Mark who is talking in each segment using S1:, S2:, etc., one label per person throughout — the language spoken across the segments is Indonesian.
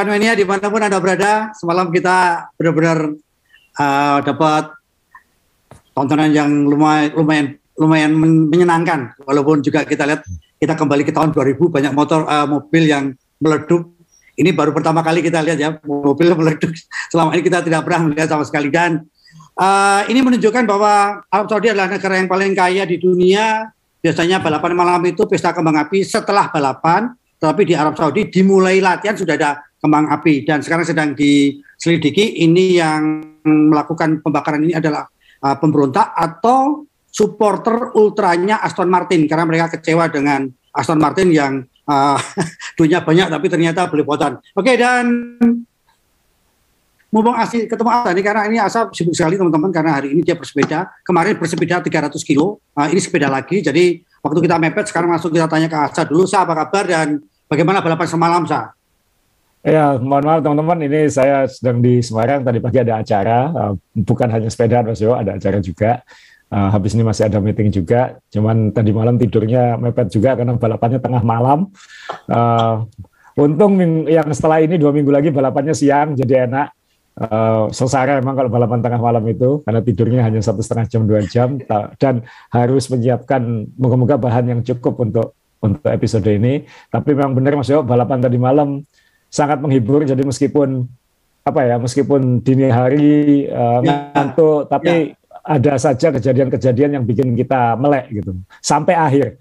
S1: Ewan Mania di mana pun Anda berada, semalam kita benar-benar uh, dapat tontonan yang lumayan, lumayan lumayan menyenangkan. Walaupun juga kita lihat kita kembali ke tahun 2000 banyak motor uh, mobil yang meleduk. Ini baru pertama kali kita lihat ya mobil meleduk. Selama ini kita tidak pernah melihat sama sekali dan uh, ini menunjukkan bahwa Arab Saudi adalah negara yang paling kaya di dunia. Biasanya balapan malam itu pesta kembang api setelah balapan, tetapi di Arab Saudi dimulai latihan sudah ada kembang api dan sekarang sedang diselidiki ini yang melakukan pembakaran ini adalah uh, pemberontak atau supporter ultranya Aston Martin karena mereka kecewa dengan Aston Martin yang uh, dunia banyak tapi ternyata belepotan. Oke dan mumpung asli ketemu Asa ini karena ini Asa sibuk sekali teman-teman karena hari ini dia bersepeda. Kemarin bersepeda 300 kilo, uh, ini sepeda lagi. Jadi waktu kita mepet sekarang langsung kita tanya ke Asa dulu. Sa apa kabar dan bagaimana balapan semalam Sa?
S2: Ya, mohon maaf teman-teman, ini saya sedang di Semarang, tadi pagi ada acara, uh, bukan hanya sepeda Mas Yo, ada acara juga. Uh, habis ini masih ada meeting juga, cuman tadi malam tidurnya mepet juga karena balapannya tengah malam. Uh, untung yang setelah ini dua minggu lagi balapannya siang, jadi enak. Uh, sengsara emang kalau balapan tengah malam itu karena tidurnya hanya satu setengah jam dua jam dan harus menyiapkan moga-moga bahan yang cukup untuk untuk episode ini. Tapi memang benar Mas Yo, balapan tadi malam sangat menghibur. Jadi meskipun apa ya, meskipun dini hari uh, ya. ngantuk, tapi ya. ada saja kejadian-kejadian yang bikin kita melek gitu sampai akhir.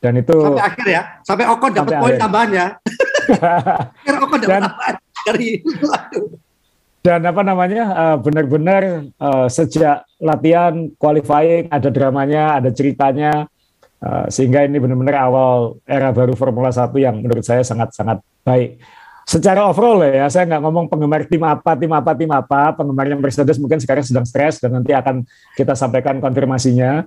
S2: Dan itu
S1: sampai akhir ya, sampai Okon dapat poin tambahan ya.
S2: Okon dapat tambahan dari dan apa namanya uh, benar-benar uh, sejak latihan qualifying ada dramanya, ada ceritanya uh, sehingga ini benar-benar awal era baru Formula 1 yang menurut saya sangat-sangat baik. Secara overall ya, saya nggak ngomong penggemar tim apa, tim apa, tim apa, penggemarnya Mercedes mungkin sekarang sedang stres dan nanti akan kita sampaikan konfirmasinya.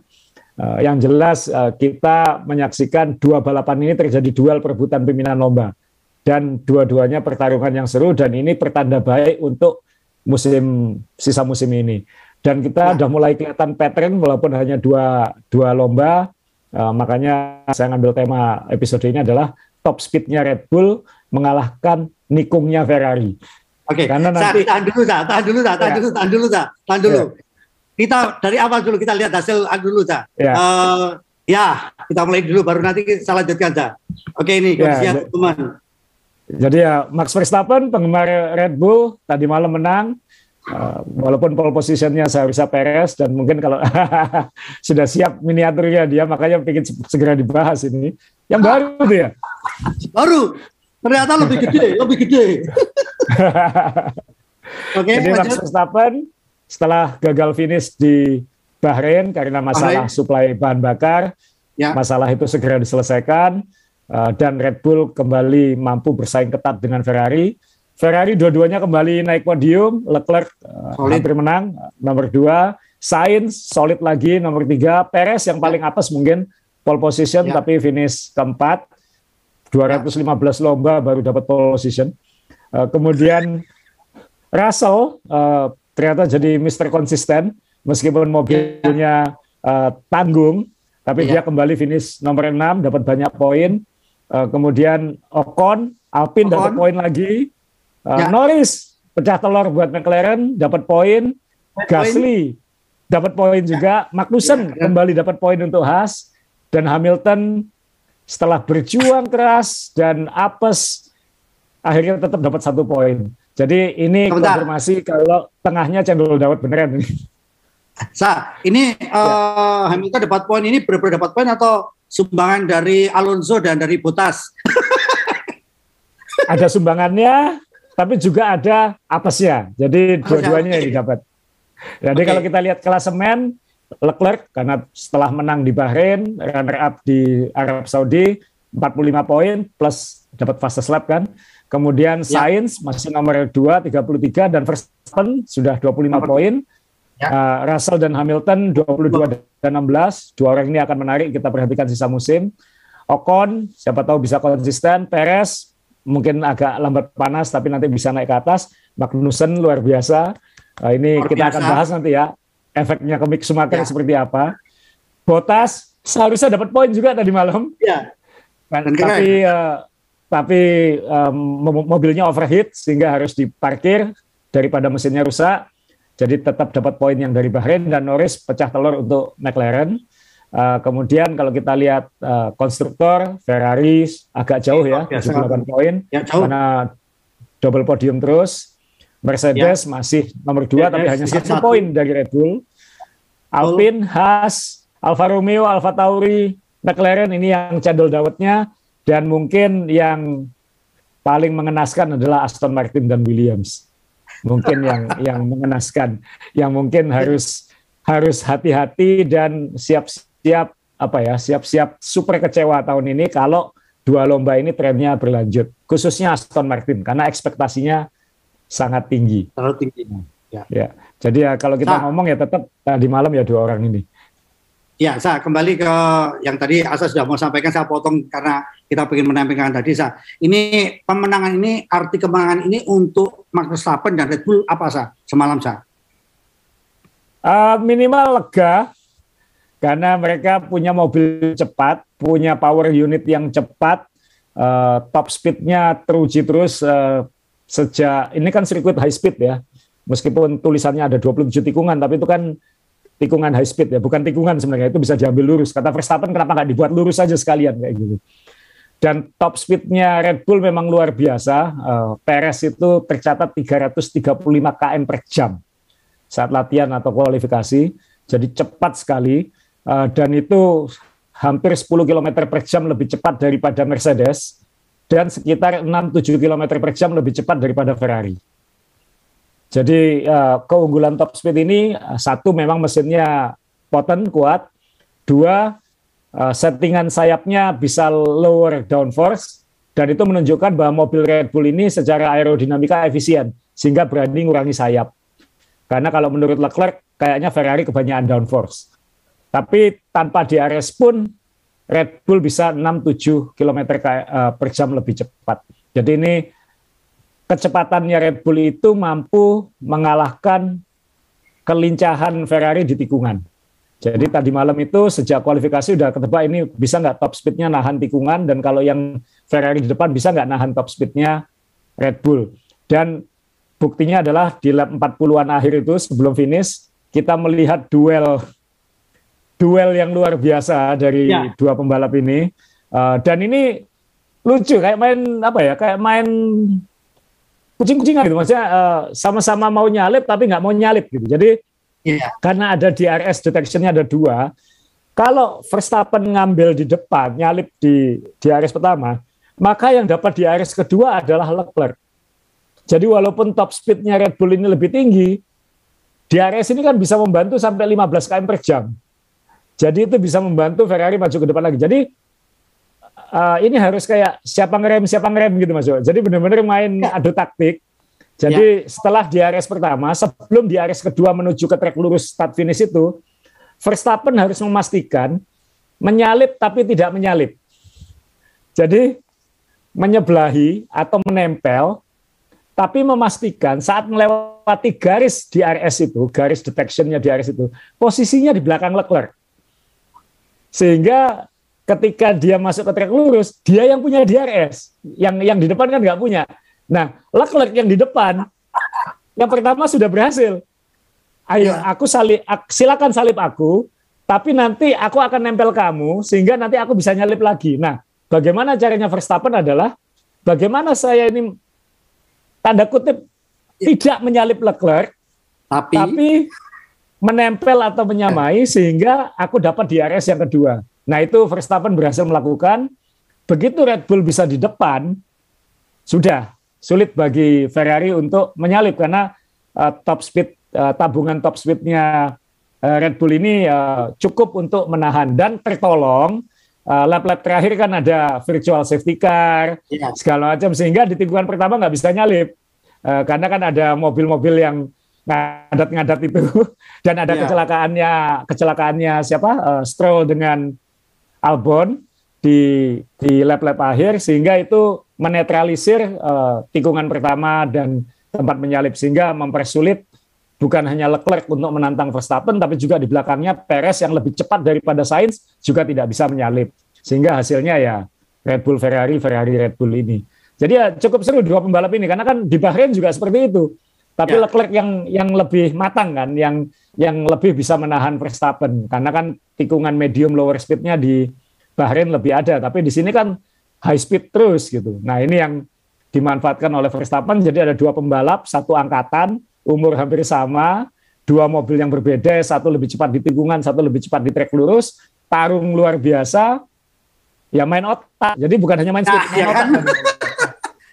S2: Uh, yang jelas uh, kita menyaksikan dua balapan ini terjadi duel perebutan pimpinan lomba dan dua-duanya pertarungan yang seru dan ini pertanda baik untuk musim sisa musim ini. Dan kita sudah mulai kelihatan pattern walaupun hanya dua dua lomba, uh, makanya saya ngambil tema episode ini adalah top speednya Red Bull mengalahkan nikungnya Ferrari.
S1: Oke, okay. karena nanti tahan dulu, tahan, tahan dulu, tahan, ya. dulu, tahan dulu, tahan, tahan dulu. Ya. Kita dari awal dulu kita lihat hasil dulu. Ya. Uh, ya, kita mulai dulu, baru nanti kita lanjutkan, tahan. Oke, ini ya, teman.
S2: Jadi ya Max Verstappen penggemar Red Bull tadi malam menang uh, walaupun pole positionnya seharusnya Perez dan mungkin kalau sudah siap miniaturnya dia makanya ingin segera dibahas ini. Yang baru tuh ya.
S1: Baru. Ternyata lebih gede, lebih gede.
S2: Oke, Jadi Max Verstappen setelah gagal finish di Bahrain karena masalah Bahrain. suplai bahan bakar, ya. masalah itu segera diselesaikan Eh, dan Red Bull kembali mampu bersaing ketat dengan Ferrari. Ferrari dua-duanya kembali naik podium, Leclerc uh, hampir menang nomor dua, Sainz solid lagi nomor tiga, Perez yang paling atas mungkin pole position ya. tapi finish keempat, 215 ya. lomba baru dapat pole position. Uh, kemudian Russell uh, ternyata jadi Mister konsisten meskipun mobilnya uh, tanggung, tapi ya. dia kembali finish nomor 6 dapat banyak poin. Uh, kemudian Ocon, Alpine dapat poin lagi. Uh, ya. Norris pecah telur buat McLaren, dapat poin. Gasly dapat poin juga. Magnussen ya, ya. kembali dapat poin untuk Haas dan Hamilton setelah berjuang keras dan apes akhirnya tetap dapat satu poin. Jadi ini Sebentar. konfirmasi kalau tengahnya cendol dawet beneran ini.
S1: Sa, ini ya. uh, Hamilton dapat poin ini benar-benar dapat poin atau sumbangan dari Alonso dan dari Botas.
S2: ada sumbangannya, tapi juga ada apesnya. Jadi dua-duanya yang didapat. Jadi okay. kalau kita lihat klasemen, Leclerc karena setelah menang di Bahrain, runner up di Arab Saudi, 45 poin plus dapat fastest lap kan. Kemudian ya. Sainz masih nomor 2 33 dan Verstappen sudah 25 poin. Ya. Uh, Russell dan Hamilton 22 dan 16. Dua orang ini akan menarik kita perhatikan sisa musim. Ocon siapa tahu bisa konsisten. Perez mungkin agak lambat panas tapi nanti bisa naik ke atas. Magnussen luar biasa. Uh, ini luar kita biasa. akan bahas nanti ya efeknya ke Mick Schumacher ya. seperti apa. Botas seharusnya dapat poin juga tadi malam. Ya. Dan tapi uh, tapi um, mobilnya overheat sehingga harus diparkir daripada mesinnya rusak. Jadi tetap dapat poin yang dari Bahrain dan Norris pecah telur untuk McLaren. Uh, kemudian kalau kita lihat uh, konstruktor Ferrari agak jauh ya, 78 poin, ya, karena double podium terus. Mercedes ya. masih nomor dua, ya, tapi ya, hanya satu poin dari Red Bull. Alpine, Haas, Alfa Romeo, Alfa Tauri, McLaren ini yang cendol dawetnya, dan mungkin yang paling mengenaskan adalah Aston Martin dan Williams. Mungkin yang yang mengenaskan, yang mungkin harus harus hati-hati dan siap-siap siap apa ya siap-siap super kecewa tahun ini kalau dua lomba ini trennya berlanjut khususnya Aston Martin karena ekspektasinya sangat tinggi.
S1: Terlalu tinggi.
S2: Ya. ya. Jadi ya kalau kita nah, ngomong ya tetap nah, di malam ya dua orang ini.
S1: Ya, saya kembali ke yang tadi Asa sudah mau sampaikan, saya potong karena kita ingin menampilkan tadi. Sa. Ini pemenangan ini, arti kemenangan ini untuk Max Verstappen dan Red Bull apa sa semalam sa?
S2: Uh, minimal lega karena mereka punya mobil cepat, punya power unit yang cepat, uh, top speednya teruji terus uh, sejak ini kan sirkuit high speed ya, meskipun tulisannya ada 27 tikungan, tapi itu kan tikungan high speed ya, bukan tikungan sebenarnya itu bisa diambil lurus. Kata Verstappen kenapa nggak dibuat lurus saja sekalian kayak gitu. Dan top speednya Red Bull memang luar biasa. Uh, Perez itu tercatat 335 km per jam saat latihan atau kualifikasi. Jadi cepat sekali. Uh, dan itu hampir 10 km per jam lebih cepat daripada Mercedes dan sekitar 6-7 km per jam lebih cepat daripada Ferrari. Jadi uh, keunggulan top speed ini uh, satu memang mesinnya potent kuat, dua uh, settingan sayapnya bisa lower downforce dan itu menunjukkan bahwa mobil Red Bull ini secara aerodinamika efisien sehingga berani ngurangi sayap. Karena kalau menurut Leclerc kayaknya Ferrari kebanyakan downforce. Tapi tanpa DRS pun Red Bull bisa 6-7 km eh, per jam lebih cepat. Jadi ini kecepatannya Red Bull itu mampu mengalahkan kelincahan Ferrari di tikungan. Jadi tadi malam itu sejak kualifikasi udah ketebak ini bisa nggak top speednya nahan tikungan dan kalau yang Ferrari di depan bisa nggak nahan top speednya Red Bull. Dan buktinya adalah di lap 40-an akhir itu sebelum finish kita melihat duel duel yang luar biasa dari ya. dua pembalap ini. Uh, dan ini lucu kayak main apa ya? Kayak main kucing-kucingan gitu. Maksudnya uh, sama-sama mau nyalip tapi nggak mau nyalip gitu. Jadi ya. karena ada DRS detectionnya ada dua. Kalau Verstappen ngambil di depan, nyalip di DRS pertama, maka yang dapat DRS kedua adalah Leclerc. Jadi walaupun top speednya Red Bull ini lebih tinggi, DRS ini kan bisa membantu sampai 15 km per jam. Jadi itu bisa membantu Ferrari maju ke depan lagi. Jadi uh, ini harus kayak siapa ngerem siapa ngerem gitu Mas Jo. Jadi benar-benar main ya. adu taktik. Jadi ya. setelah di RS pertama, sebelum di RS kedua menuju ke trek lurus start finish itu, Verstappen harus memastikan menyalip tapi tidak menyalip. Jadi menyebelahi atau menempel tapi memastikan saat melewati garis di RS itu, garis detectionnya di RS itu, posisinya di belakang Leclerc. Sehingga ketika dia masuk ke trek lurus, dia yang punya DRS, yang yang di depan kan nggak punya. Nah, Leclerc yang di depan, yang pertama sudah berhasil. Ayo, ya. aku salib, silakan salib aku, tapi nanti aku akan nempel kamu sehingga nanti aku bisa nyalip lagi. Nah, bagaimana caranya Verstappen adalah bagaimana saya ini tanda kutip tidak menyalip Leclerc, tapi, tapi menempel atau menyamai sehingga aku dapat di RS yang kedua. Nah itu Verstappen berhasil melakukan. Begitu Red Bull bisa di depan, sudah sulit bagi Ferrari untuk menyalip karena uh, top speed uh, tabungan top speednya uh, Red Bull ini uh, cukup untuk menahan dan tertolong uh, lap-lap terakhir kan ada virtual safety car ya. segala macam sehingga di tikungan pertama nggak bisa nyalip uh, karena kan ada mobil-mobil yang ngadat-ngadat itu dan ada yeah. kecelakaannya kecelakaannya siapa uh, Stroll dengan Albon di di lap-lap akhir sehingga itu menetralisir uh, tikungan pertama dan tempat menyalip sehingga mempersulit bukan hanya Leclerc untuk menantang Verstappen tapi juga di belakangnya Perez yang lebih cepat daripada Sainz juga tidak bisa menyalip sehingga hasilnya ya Red Bull Ferrari, Ferrari Red Bull ini. Jadi ya cukup seru dua pembalap ini karena kan di Bahrain juga seperti itu. Tapi ya. Leclerc yang yang lebih matang kan, yang yang lebih bisa menahan Verstappen karena kan tikungan medium lower speednya di Bahrain lebih ada, tapi di sini kan high speed terus gitu. Nah ini yang dimanfaatkan oleh Verstappen. Jadi ada dua pembalap, satu angkatan, umur hampir sama, dua mobil yang berbeda, satu lebih cepat di tikungan, satu lebih cepat di trek lurus, tarung luar biasa, ya main otak. Jadi bukan hanya main speed, nah, main ya otak.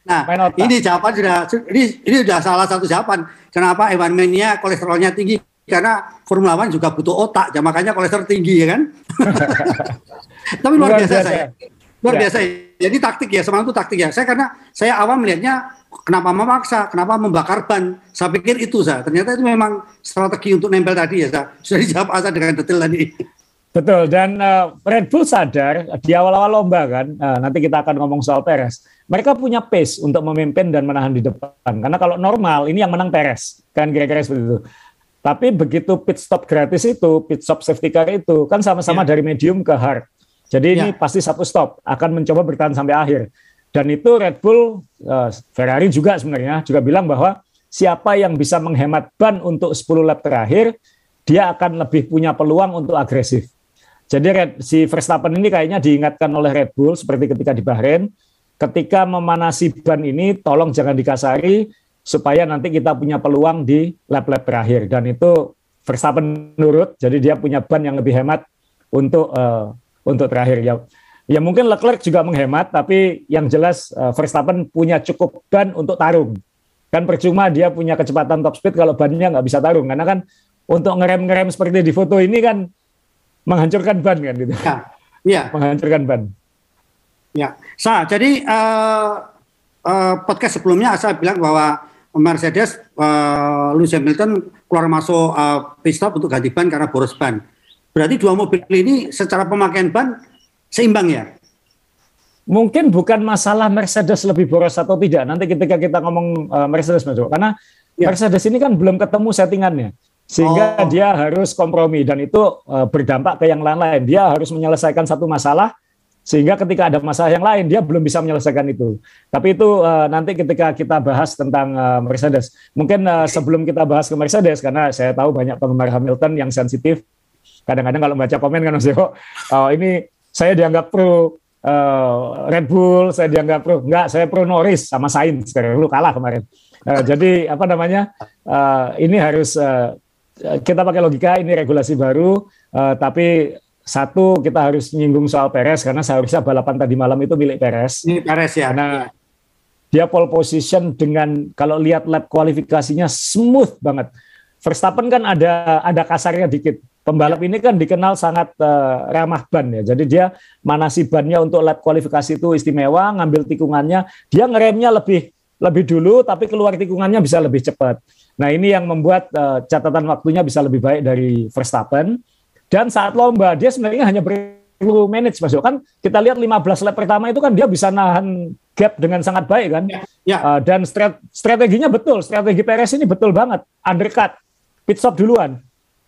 S1: Nah, ini jawaban sudah ini ini sudah salah satu jawaban. Kenapa Evan Mania kolesterolnya tinggi? Karena Formula One juga butuh otak, ya makanya kolesterol tinggi ya kan. Tapi luar, luar biasa, biasa saya. Luar ya. biasa. Jadi taktik ya, semalam itu taktik ya. Saya karena saya awam melihatnya kenapa memaksa, kenapa membakar ban. Saya pikir itu saya. Ternyata itu memang strategi untuk nempel tadi ya. Saya. Sudah dijawab Asa dengan detail tadi.
S2: Betul dan uh, Red Bull sadar di awal-awal lomba kan uh, nanti kita akan ngomong soal Perez. Mereka punya pace untuk memimpin dan menahan di depan. Karena kalau normal ini yang menang Perez kan kira-kira seperti itu. Tapi begitu pit stop gratis itu, pit stop safety car itu kan sama-sama ya. dari medium ke hard. Jadi ya. ini pasti satu stop akan mencoba bertahan sampai akhir. Dan itu Red Bull, uh, Ferrari juga sebenarnya juga bilang bahwa siapa yang bisa menghemat ban untuk 10 lap terakhir, dia akan lebih punya peluang untuk agresif. Jadi Red, si Verstappen ini kayaknya diingatkan oleh Red Bull seperti ketika di Bahrain, ketika memanasi ban ini tolong jangan dikasari supaya nanti kita punya peluang di lap-lap terakhir dan itu Verstappen nurut, jadi dia punya ban yang lebih hemat untuk uh, untuk terakhir ya. Ya mungkin Leclerc juga menghemat, tapi yang jelas uh, Verstappen punya cukup ban untuk tarung. Kan percuma dia punya kecepatan top speed kalau bannya nggak bisa tarung, karena kan untuk ngerem-ngerem seperti di foto ini kan menghancurkan ban kan gitu. Ya, ya. menghancurkan ban.
S1: Ya, sa jadi uh, uh, podcast sebelumnya saya bilang bahwa Mercedes uh, Lewis Hamilton keluar masuk uh, pit stop untuk ganti ban karena boros ban. Berarti dua mobil ini secara pemakaian ban seimbang ya?
S2: Mungkin bukan masalah Mercedes lebih boros atau tidak. Nanti ketika kita ngomong uh, Mercedes, Mas karena ya. Mercedes ini kan belum ketemu settingannya sehingga oh. dia harus kompromi dan itu uh, berdampak ke yang lain-lain. Dia harus menyelesaikan satu masalah sehingga ketika ada masalah yang lain dia belum bisa menyelesaikan itu. Tapi itu uh, nanti ketika kita bahas tentang uh, Mercedes. Mungkin uh, sebelum kita bahas ke Mercedes karena saya tahu banyak penggemar Hamilton yang sensitif. Kadang-kadang kalau baca komen kan Mas Joko, oh, ini saya dianggap pro uh, Red Bull, saya dianggap pro enggak, saya pro Norris sama Sainz sekarang lu kalah kemarin. Uh, jadi apa namanya? Uh, ini harus uh, kita pakai logika ini regulasi baru, uh, tapi satu kita harus nyinggung soal Perez karena seharusnya balapan tadi malam itu milik Perez.
S1: Ini Perez ya.
S2: Karena ya. dia pole position dengan kalau lihat lap kualifikasinya smooth banget. Verstappen kan ada ada kasarnya dikit. Pembalap ini kan dikenal sangat uh, ramah ban ya. Jadi dia manasi bannya untuk lap kualifikasi itu istimewa, ngambil tikungannya, dia ngeremnya lebih lebih dulu tapi keluar tikungannya bisa lebih cepat. Nah ini yang membuat uh, catatan waktunya bisa lebih baik dari Verstappen. Dan saat lomba dia sebenarnya hanya perlu manage Mas Kan kita lihat 15 lap pertama itu kan dia bisa nahan gap dengan sangat baik kan. Ya, ya. Uh, dan strat strateginya betul, strategi Perez ini betul banget. Undercut, pit stop duluan.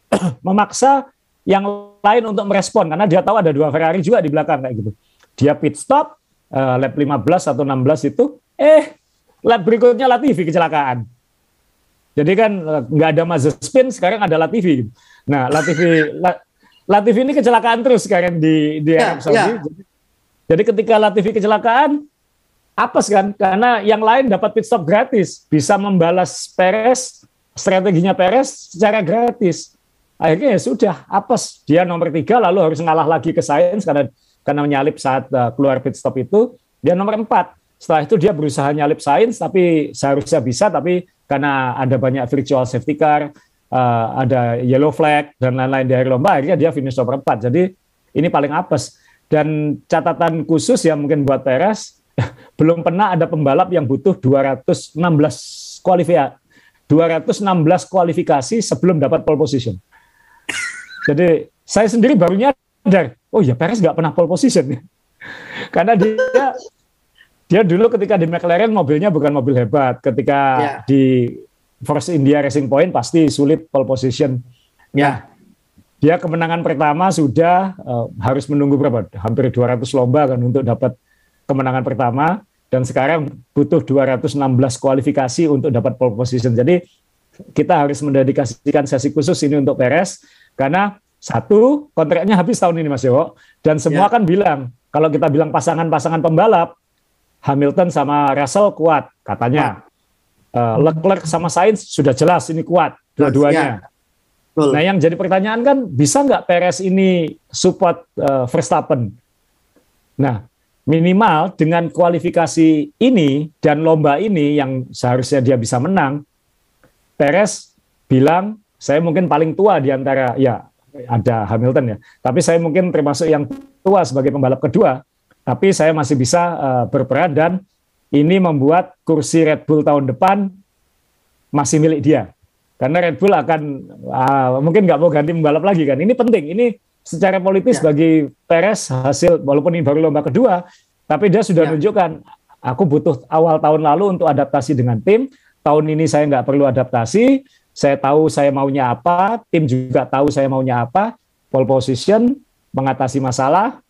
S2: Memaksa yang lain untuk merespon karena dia tahu ada dua Ferrari juga di belakang kayak gitu. Dia pit stop uh, lap 15 atau 16 itu eh lap berikutnya Latifi kecelakaan jadi kan eh, nggak ada Mazepin, sekarang ada Latifi. Nah, Latifi La, Latifi ini kecelakaan terus sekarang di di ya, Arab Saudi. Ya. Jadi, jadi ketika Latifi kecelakaan, apes kan? Karena yang lain dapat pit stop gratis, bisa membalas Perez, strateginya Perez secara gratis. Akhirnya ya sudah, apes. Dia nomor tiga, lalu harus ngalah lagi ke Sainz karena karena menyalip saat uh, keluar pit stop itu. Dia nomor empat. Setelah itu dia berusaha nyalip Sainz, tapi seharusnya bisa, tapi karena ada banyak virtual safety car, uh, ada yellow flag dan lain-lain di akhir lomba akhirnya dia finish nomor 4. Jadi ini paling apes. Dan catatan khusus yang mungkin buat Perez belum pernah ada pembalap yang butuh 216 kualifikasi 216 kualifikasi sebelum dapat pole position. Jadi saya sendiri baru nyadar, oh ya Perez nggak pernah pole position. Karena dia dia dulu ketika di McLaren mobilnya bukan mobil hebat. Ketika yeah. di Force India Racing Point pasti sulit pole position. Ya. Dia kemenangan pertama sudah uh, harus menunggu berapa? Hampir 200 lomba kan untuk dapat kemenangan pertama dan sekarang butuh 216 kualifikasi untuk dapat pole position. Jadi kita harus mendedikasikan sesi khusus ini untuk Perez karena satu kontraknya habis tahun ini Mas Yowo dan semua ya. kan bilang kalau kita bilang pasangan-pasangan pembalap Hamilton sama Russell kuat katanya. Uh, Leclerc sama Sainz sudah jelas ini kuat dua-duanya. Ya. Nah yang jadi pertanyaan kan bisa nggak Perez ini support uh, Verstappen? Nah minimal dengan kualifikasi ini dan lomba ini yang seharusnya dia bisa menang, Perez bilang saya mungkin paling tua di antara ya ada Hamilton ya, tapi saya mungkin termasuk yang tua sebagai pembalap kedua, tapi saya masih bisa uh, berperan dan ini membuat kursi Red Bull tahun depan masih milik dia. Karena Red Bull akan uh, mungkin nggak mau ganti pembalap lagi kan. Ini penting. Ini secara politis ya. bagi Perez hasil walaupun ini baru lomba kedua, tapi dia sudah ya. menunjukkan aku butuh awal tahun lalu untuk adaptasi dengan tim. Tahun ini saya nggak perlu adaptasi. Saya tahu saya maunya apa, tim juga tahu saya maunya apa. Pole position, mengatasi masalah,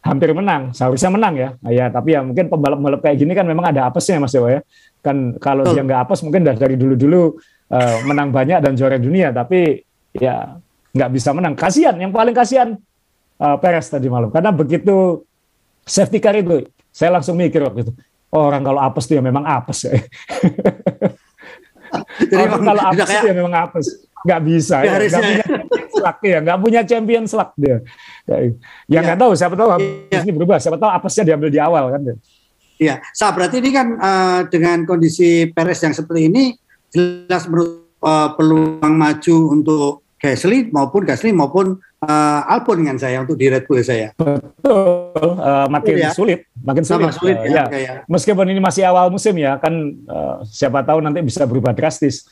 S2: hampir menang. Seharusnya menang ya. Ya, tapi ya mungkin pembalap-pembalap kayak gini kan memang ada apesnya Mas Dewa ya. Kan kalau dia nggak apes mungkin dari dulu-dulu uh, menang banyak dan juara dunia, tapi ya nggak bisa menang. Kasihan, yang paling kasihan uh, Perez tadi malam. Karena begitu safety car itu, saya langsung mikir waktu itu, oh, orang kalau apes dia ya memang apes ya. Jadi orang kalau apes kayak, ya memang apes. Nggak bisa, ya, nggak punya selak ya, nggak punya champion selak dia. Ya nggak ya. tahu, siapa tahu ya. ini berubah, siapa tahu apesnya diambil di awal kan.
S1: Iya, sah berarti ini kan uh, dengan kondisi Perez yang seperti ini jelas menurut uh, peluang maju untuk Gasly maupun Gasly maupun uh, Albon dengan saya untuk di Red Bull saya.
S2: Betul, uh, makin ya. sulit, makin sulit. sulit uh, ya. ya. Meskipun ini masih awal musim ya, kan uh, siapa tahu nanti bisa berubah drastis.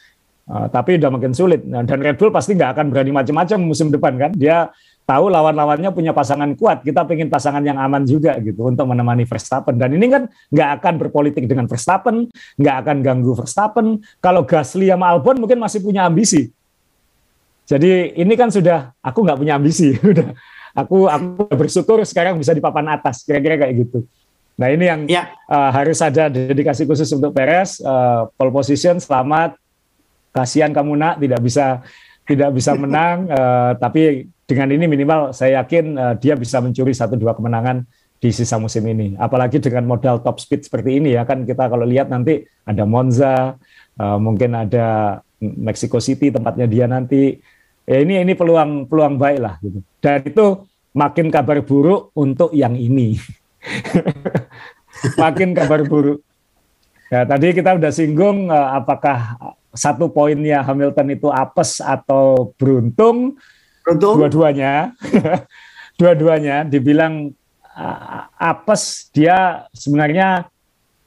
S2: Uh, tapi udah makin sulit. Nah, dan Red Bull pasti nggak akan berani macam-macam musim depan kan. Dia tahu lawan-lawannya punya pasangan kuat. Kita pengen pasangan yang aman juga gitu untuk menemani Verstappen. Dan ini kan nggak akan berpolitik dengan Verstappen, nggak akan ganggu Verstappen. Kalau Gasly sama Albon mungkin masih punya ambisi jadi ini kan sudah aku nggak punya ambisi, udah aku aku bersyukur sekarang bisa di papan atas, kira-kira kayak gitu. Nah ini yang ya. uh, harus ada dedikasi khusus untuk Perez, uh, pole position, selamat. Kasihan kamu nak tidak bisa tidak bisa menang, uh, tapi dengan ini minimal saya yakin uh, dia bisa mencuri satu dua kemenangan di sisa musim ini. Apalagi dengan modal top speed seperti ini ya kan kita kalau lihat nanti ada Monza, uh, mungkin ada Mexico City tempatnya dia nanti ya ini ini peluang peluang baik lah gitu. Dan itu makin kabar buruk untuk yang ini. makin kabar buruk. Ya, tadi kita udah singgung uh, apakah satu poinnya Hamilton itu apes atau beruntung. Beruntung. Dua-duanya. Dua-duanya dibilang uh, apes dia sebenarnya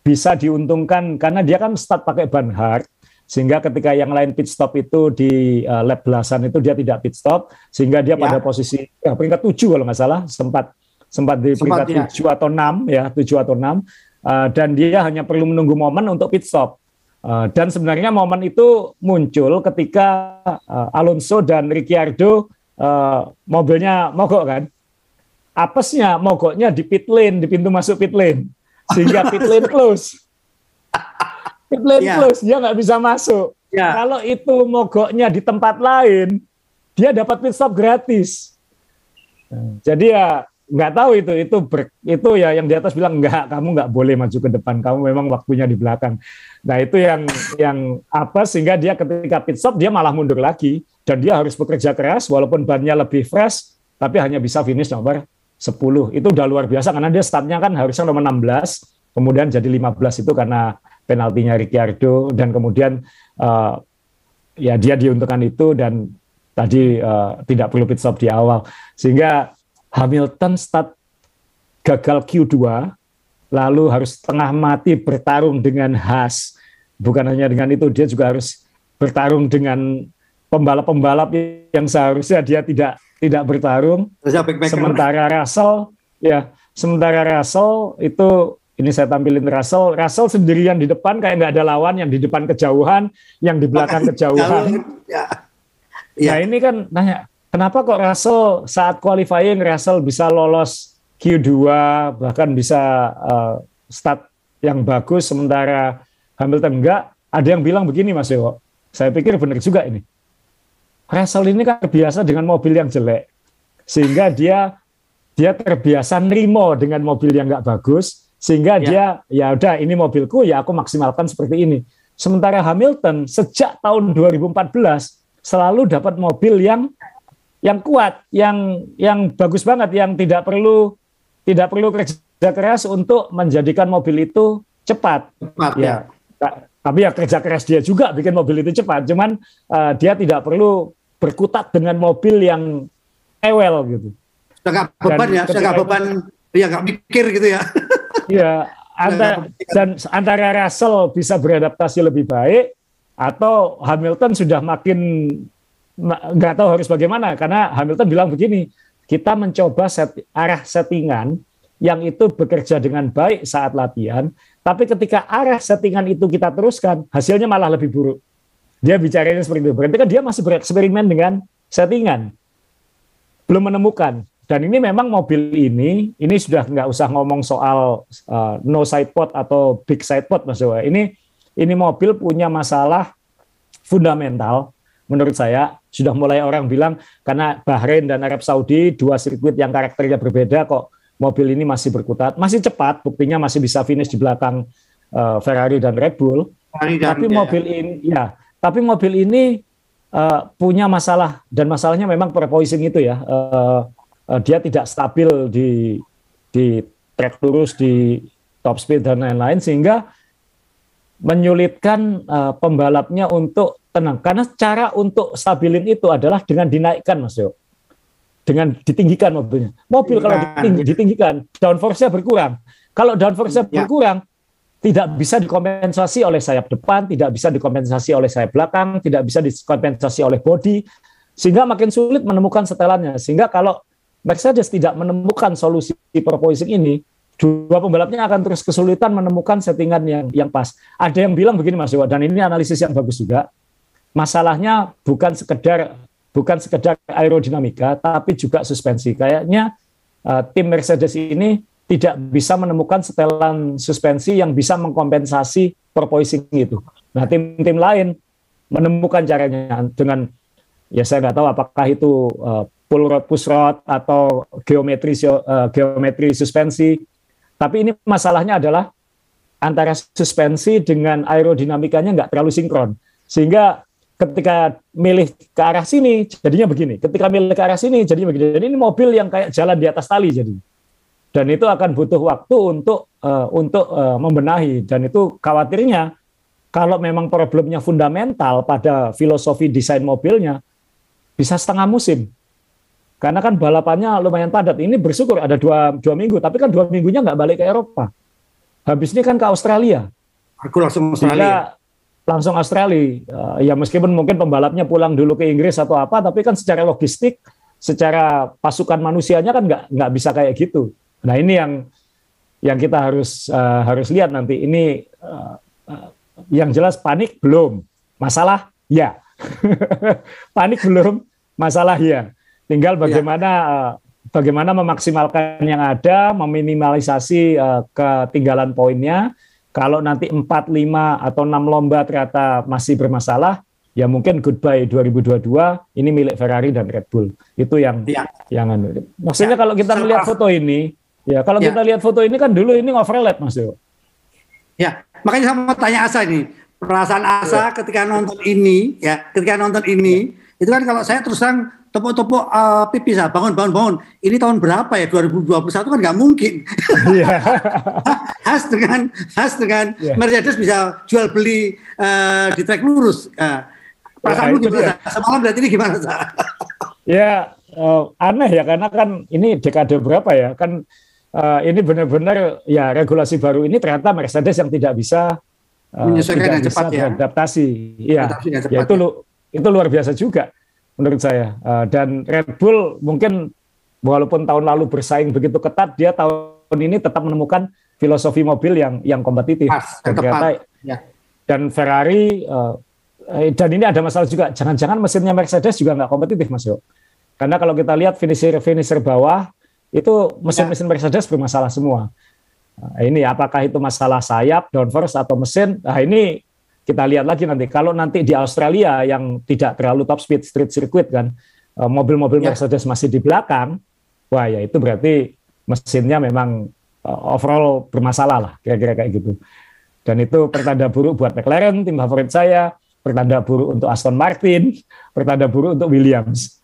S2: bisa diuntungkan karena dia kan start pakai ban hard sehingga ketika yang lain pit stop itu di uh, lap belasan itu dia tidak pit stop sehingga dia ya. pada posisi ya, peringkat tujuh kalau nggak salah sempat sempat di sempat, peringkat ya. tujuh atau enam ya tujuh atau enam uh, dan dia hanya perlu menunggu momen untuk pit stop uh, dan sebenarnya momen itu muncul ketika uh, Alonso dan Ricciardo uh, mobilnya mogok kan apesnya mogoknya di pit lane di pintu masuk pit lane sehingga pit lane close pit lane yeah. close, dia nggak bisa masuk. Yeah. Kalau itu mogoknya di tempat lain, dia dapat pit stop gratis. Jadi ya nggak tahu itu itu ber, itu ya yang di atas bilang nggak kamu nggak boleh maju ke depan kamu memang waktunya di belakang. Nah itu yang yang apa sehingga dia ketika pit stop dia malah mundur lagi. Dan dia harus bekerja keras walaupun bannya lebih fresh tapi hanya bisa finish nomor 10 itu udah luar biasa karena dia startnya kan harusnya nomor 16 kemudian jadi 15 itu karena penaltinya Ricciardo dan kemudian uh, ya dia diuntungkan itu dan tadi uh, tidak perlu pit stop di awal. Sehingga Hamilton start gagal Q2 lalu harus tengah mati bertarung dengan Haas bukan hanya dengan itu dia juga harus bertarung dengan pembalap-pembalap yang seharusnya dia tidak tidak bertarung sementara Russell ya sementara Russell itu ini saya tampilin Russell. Russell sendirian di depan kayak nggak ada lawan yang di depan kejauhan, yang di belakang kejauhan. Ya. Ya. Nah ini kan nanya, kenapa kok Russell saat qualifying Russell bisa lolos Q2 bahkan bisa uh, start yang bagus sementara Hamilton enggak. Ada yang bilang begini Mas Dewo, saya pikir benar juga ini. Russell ini kan terbiasa dengan mobil yang jelek, sehingga dia dia terbiasa nerimo dengan mobil yang nggak bagus, sehingga ya. dia ya udah ini mobilku ya aku maksimalkan seperti ini. Sementara Hamilton sejak tahun 2014 selalu dapat mobil yang yang kuat, yang yang bagus banget, yang tidak perlu tidak perlu kerja keras untuk menjadikan mobil itu cepat. Cepat ya. ya tapi ya kerja keras dia juga bikin mobil itu cepat. Cuman uh, dia tidak perlu berkutat dengan mobil yang ewel gitu.
S1: Sudah beban ya, sudah beban, ya nggak mikir gitu ya.
S2: Iya, antara, dan antara Russell bisa beradaptasi lebih baik atau Hamilton sudah makin nggak tahu harus bagaimana karena Hamilton bilang begini, kita mencoba set, arah settingan yang itu bekerja dengan baik saat latihan, tapi ketika arah settingan itu kita teruskan, hasilnya malah lebih buruk. Dia bicaranya seperti itu. Berarti kan dia masih bereksperimen dengan settingan. Belum menemukan. Dan ini memang mobil ini, ini sudah nggak usah ngomong soal uh, no side pod atau big side pod, Mas Jawa. Ini ini mobil punya masalah fundamental menurut saya sudah mulai orang bilang karena Bahrain dan Arab Saudi dua sirkuit yang karakternya berbeda kok mobil ini masih berkutat, masih cepat, buktinya masih bisa finish di belakang uh, Ferrari dan Red Bull. Ferrari dan, tapi ya. mobil ini, ya, tapi mobil ini uh, punya masalah dan masalahnya memang perpoising itu ya. Uh, uh, dia tidak stabil di di track lurus di top speed dan lain-lain sehingga menyulitkan uh, pembalapnya untuk tenang karena cara untuk stabilin itu adalah dengan dinaikkan Mas Yo dengan ditinggikan mobilnya. Mobil kalau iya. ditinggi, ditinggikan, downforce-nya berkurang. Kalau downforce-nya ya. berkurang, tidak bisa dikompensasi oleh sayap depan, tidak bisa dikompensasi oleh sayap belakang, tidak bisa dikompensasi oleh bodi, sehingga makin sulit menemukan setelannya. Sehingga kalau Mercedes tidak menemukan solusi proposing ini, dua pembalapnya akan terus kesulitan menemukan settingan yang yang pas. Ada yang bilang begini Mas Dewa, dan ini analisis yang bagus juga. Masalahnya bukan sekedar bukan sekedar aerodinamika tapi juga suspensi. Kayaknya uh, tim Mercedes ini tidak bisa menemukan setelan suspensi yang bisa mengkompensasi porpoising itu. Nah, tim-tim lain menemukan caranya dengan ya saya nggak tahu apakah itu uh, pull rod push rod atau geometri uh, geometri suspensi. Tapi ini masalahnya adalah antara suspensi dengan aerodinamikanya nggak terlalu sinkron. Sehingga ketika milih ke arah sini jadinya begini. Ketika milih ke arah sini jadinya begini. Jadi ini mobil yang kayak jalan di atas tali jadi. Dan itu akan butuh waktu untuk uh, untuk uh, membenahi dan itu khawatirnya kalau memang problemnya fundamental pada filosofi desain mobilnya bisa setengah musim. Karena kan balapannya lumayan padat. Ini bersyukur ada dua, dua minggu, tapi kan dua minggunya nggak balik ke Eropa. Habis ini kan ke Australia.
S1: Aku langsung Australia
S2: langsung Australia. Uh, ya meskipun mungkin pembalapnya pulang dulu ke Inggris atau apa, tapi kan secara logistik, secara pasukan manusianya kan nggak nggak bisa kayak gitu. Nah ini yang yang kita harus uh, harus lihat nanti. Ini uh, uh, yang jelas panik belum, masalah ya, panik belum, masalah ya. Tinggal iya. bagaimana uh, bagaimana memaksimalkan yang ada, meminimalisasi uh, ketinggalan poinnya kalau nanti 4, 5, atau 6 lomba ternyata masih bermasalah, ya mungkin goodbye 2022 ini milik Ferrari dan Red Bull. Itu yang ya. yang anu. Maksudnya ya. kalau kita melihat foto ini, ya kalau ya. kita lihat foto ini kan dulu ini overlap Mas Dewo.
S1: Ya, makanya saya mau tanya Asa ini. Perasaan Asa ya. ketika nonton ini, ya, ketika nonton ini, ya. itu kan kalau saya terus terang tepuk-tepuk uh, pipis ah bangun bangun bangun. Ini tahun berapa ya? 2021 kan nggak mungkin. Yeah. khas dengan khas dengan yeah. Mercedes bisa jual beli uh, di trek lurus. Uh, perasaanmu ya, gimana? semalam berarti ini gimana
S2: ya uh, aneh ya karena kan ini dekade berapa ya? Kan uh, ini benar-benar ya regulasi baru ini ternyata Mercedes yang tidak bisa uh, menyesuaikan yang cepat ya. adaptasi ya, ya itu ya. itu luar biasa juga menurut saya. Uh, dan Red Bull mungkin walaupun tahun lalu bersaing begitu ketat, dia tahun ini tetap menemukan filosofi mobil yang yang kompetitif. Pas, dan ternyata ya. dan Ferrari uh, dan ini ada masalah juga. Jangan-jangan mesinnya Mercedes juga nggak kompetitif, Mas Yo. Karena kalau kita lihat finisher finisher bawah itu mesin-mesin Mercedes bermasalah semua. Nah, ini apakah itu masalah sayap, downforce atau mesin? Nah ini kita lihat lagi nanti. Kalau nanti di Australia yang tidak terlalu top speed street circuit kan, eh, mobil-mobil ya. Mercedes masih di belakang, wah ya itu berarti mesinnya memang eh, overall bermasalah lah, kira-kira kayak gitu. Dan itu pertanda buruk buat McLaren, tim favorit saya, pertanda buruk untuk Aston Martin, pertanda buruk untuk Williams.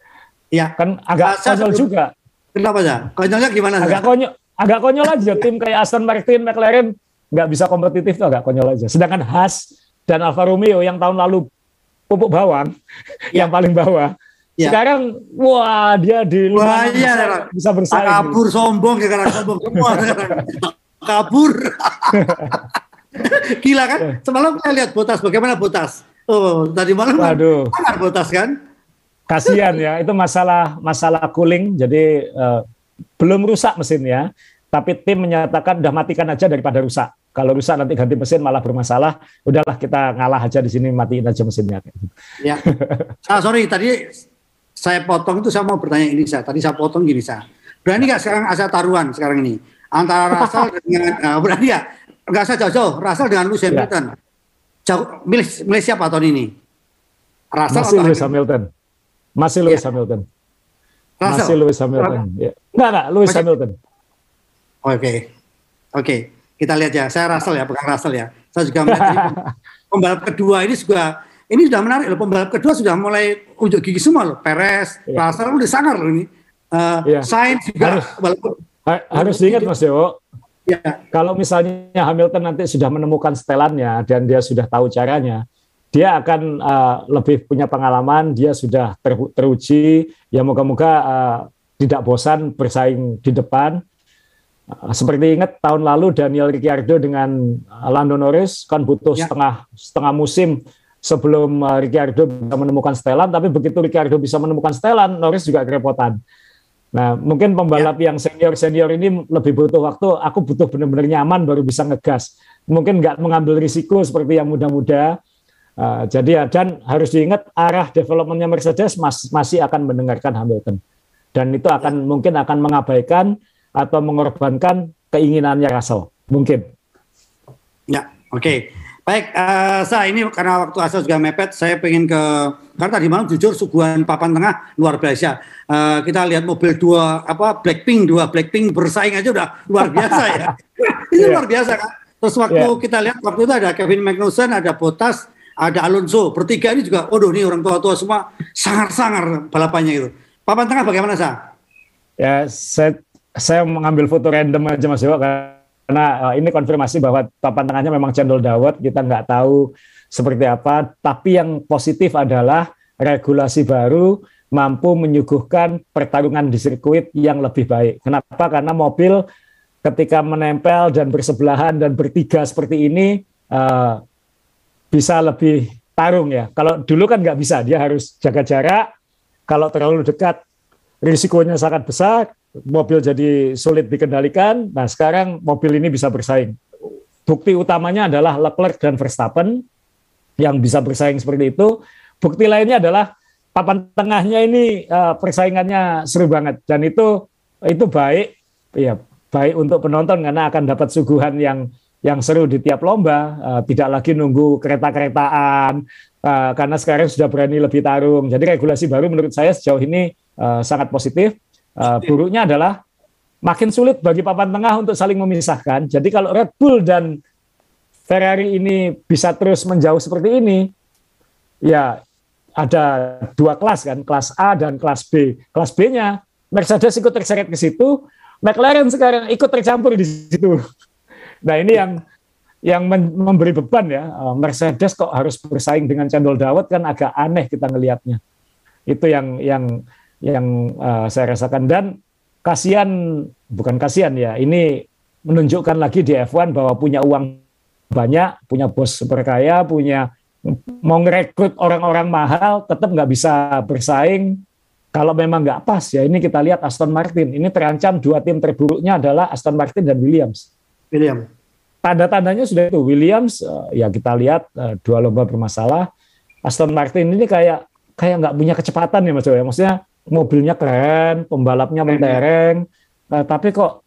S1: Ya,
S2: kan agak konyol juga.
S1: Kenapa ya? Konyolnya gimana?
S2: Agak konyol, agak konyol aja tim kayak Aston Martin, McLaren nggak bisa kompetitif tuh agak konyol aja. Sedangkan Haas dan Alfa Romeo yang tahun lalu pupuk bawang, ya. yang paling bawah, ya. sekarang wah dia di
S1: wah, iya, bisa bersaing. Kabur sombong sekarang sombong semua kabur. Gila kan? Semalam saya lihat Botas, bagaimana Botas? Oh, tadi malam
S2: Waduh.
S1: kan Botas kan?
S2: Kasihan ya, itu masalah masalah cooling, jadi uh, belum rusak mesinnya, tapi tim menyatakan udah matikan aja daripada rusak. Kalau rusak nanti ganti mesin malah bermasalah. Udahlah kita ngalah aja di sini matiin aja mesinnya.
S1: Ya. ah, sorry tadi saya potong itu saya mau bertanya ini saya. Tadi saya potong gini saya. Berani nggak sekarang asa taruhan sekarang ini antara Russell dengan uh, berani ya? Nggak usah jauh-jauh. Russell dengan Lewis ya. Hamilton. Ya. Jauh, milih, milih siapa tahun ini?
S2: Russell Masih Lewis Hamilton. Masih Lewis ya. Hamilton. Russell. Masih Lewis Hamilton. Ya. Enggak, enggak, Lewis Masih. Hamilton.
S1: Oke. Okay. Oke. Okay. Kita lihat ya. Saya Russell ya, bukan Russell ya. Saya juga melihat pembalap kedua ini juga ini sudah menarik loh. Pembalap kedua sudah mulai unjuk gigi semua loh. Perez, ya. Russell udah sangar loh ini. Uh, ya. Sainz juga.
S2: Harus, harus diingat Mas Dewo. Ya. Kalau misalnya Hamilton nanti sudah menemukan setelannya dan dia sudah tahu caranya, dia akan uh, lebih punya pengalaman, dia sudah ter, teruji, ya moga-moga uh, tidak bosan bersaing di depan. Uh, seperti ingat tahun lalu Daniel Ricciardo dengan Lando Norris kan butuh ya. setengah setengah musim sebelum uh, Ricciardo bisa menemukan setelan, tapi begitu Ricciardo bisa menemukan setelan, Norris juga kerepotan. Nah, mungkin pembalap ya. yang senior-senior ini lebih butuh waktu. Aku butuh benar-benar nyaman baru bisa ngegas. Mungkin nggak mengambil risiko seperti yang muda-muda Uh, jadi ya dan harus diingat arah developmentnya Mercedes mas, masih akan mendengarkan Hamilton dan itu akan ya. mungkin akan mengabaikan atau mengorbankan keinginannya Russell mungkin.
S1: Ya oke okay. baik uh, saya ini karena waktu asal juga mepet saya pengen ke karena tadi malam jujur suguhan papan tengah luar biasa. Uh, kita lihat mobil dua apa Blackpink dua Blackpink bersaing aja udah luar biasa ya. Ini yeah. luar biasa kan. Terus waktu yeah. kita lihat waktu itu ada Kevin Magnussen, ada Bottas, ada Alonso, bertiga ini juga, waduh ini orang tua-tua semua sangar-sangar balapannya itu. Papan tengah bagaimana sah?
S2: Ya, saya, saya mengambil foto random aja Mas Dewa karena uh, ini konfirmasi bahwa papan tengahnya memang cendol dawet, kita nggak tahu seperti apa. Tapi yang positif adalah regulasi baru mampu menyuguhkan pertarungan di sirkuit yang lebih baik. Kenapa? Karena mobil ketika menempel dan bersebelahan dan bertiga seperti ini uh, bisa lebih tarung ya. Kalau dulu kan nggak bisa, dia harus jaga jarak. Kalau terlalu dekat, risikonya sangat besar, mobil jadi sulit dikendalikan. Nah sekarang mobil ini bisa bersaing. Bukti utamanya adalah Leclerc dan Verstappen yang bisa bersaing seperti itu. Bukti lainnya adalah papan tengahnya ini uh, persaingannya seru banget dan itu itu baik ya baik untuk penonton karena akan dapat suguhan yang yang seru di tiap lomba, uh, tidak lagi nunggu kereta-keretaan, uh, karena sekarang sudah berani lebih tarung. Jadi regulasi baru menurut saya sejauh ini uh, sangat positif. Uh, buruknya adalah makin sulit bagi papan tengah untuk saling memisahkan. Jadi kalau Red Bull dan Ferrari ini bisa terus menjauh seperti ini, ya ada dua kelas kan, kelas A dan kelas B. Kelas B-nya Mercedes ikut terseret ke situ, McLaren sekarang ikut tercampur di situ. Nah ini yang yang memberi beban ya eh, Mercedes kok harus bersaing dengan cendol dawet kan agak aneh kita ngelihatnya. Itu yang yang yang uh, saya rasakan dan kasihan bukan kasihan ya ini menunjukkan lagi di F1 bahwa punya uang banyak, punya bos super kaya, punya mau ngerekrut orang-orang mahal, tetap nggak bisa bersaing. Kalau memang nggak pas ya ini kita lihat Aston Martin ini terancam dua tim terburuknya adalah Aston Martin dan Williams.
S1: William.
S2: Tanda-tandanya sudah itu. Williams uh, ya kita lihat uh, dua lomba bermasalah. Aston Martin ini kayak kayak nggak punya kecepatan ya Mas ya. Maksudnya mobilnya keren, pembalapnya mentereng, uh, tapi kok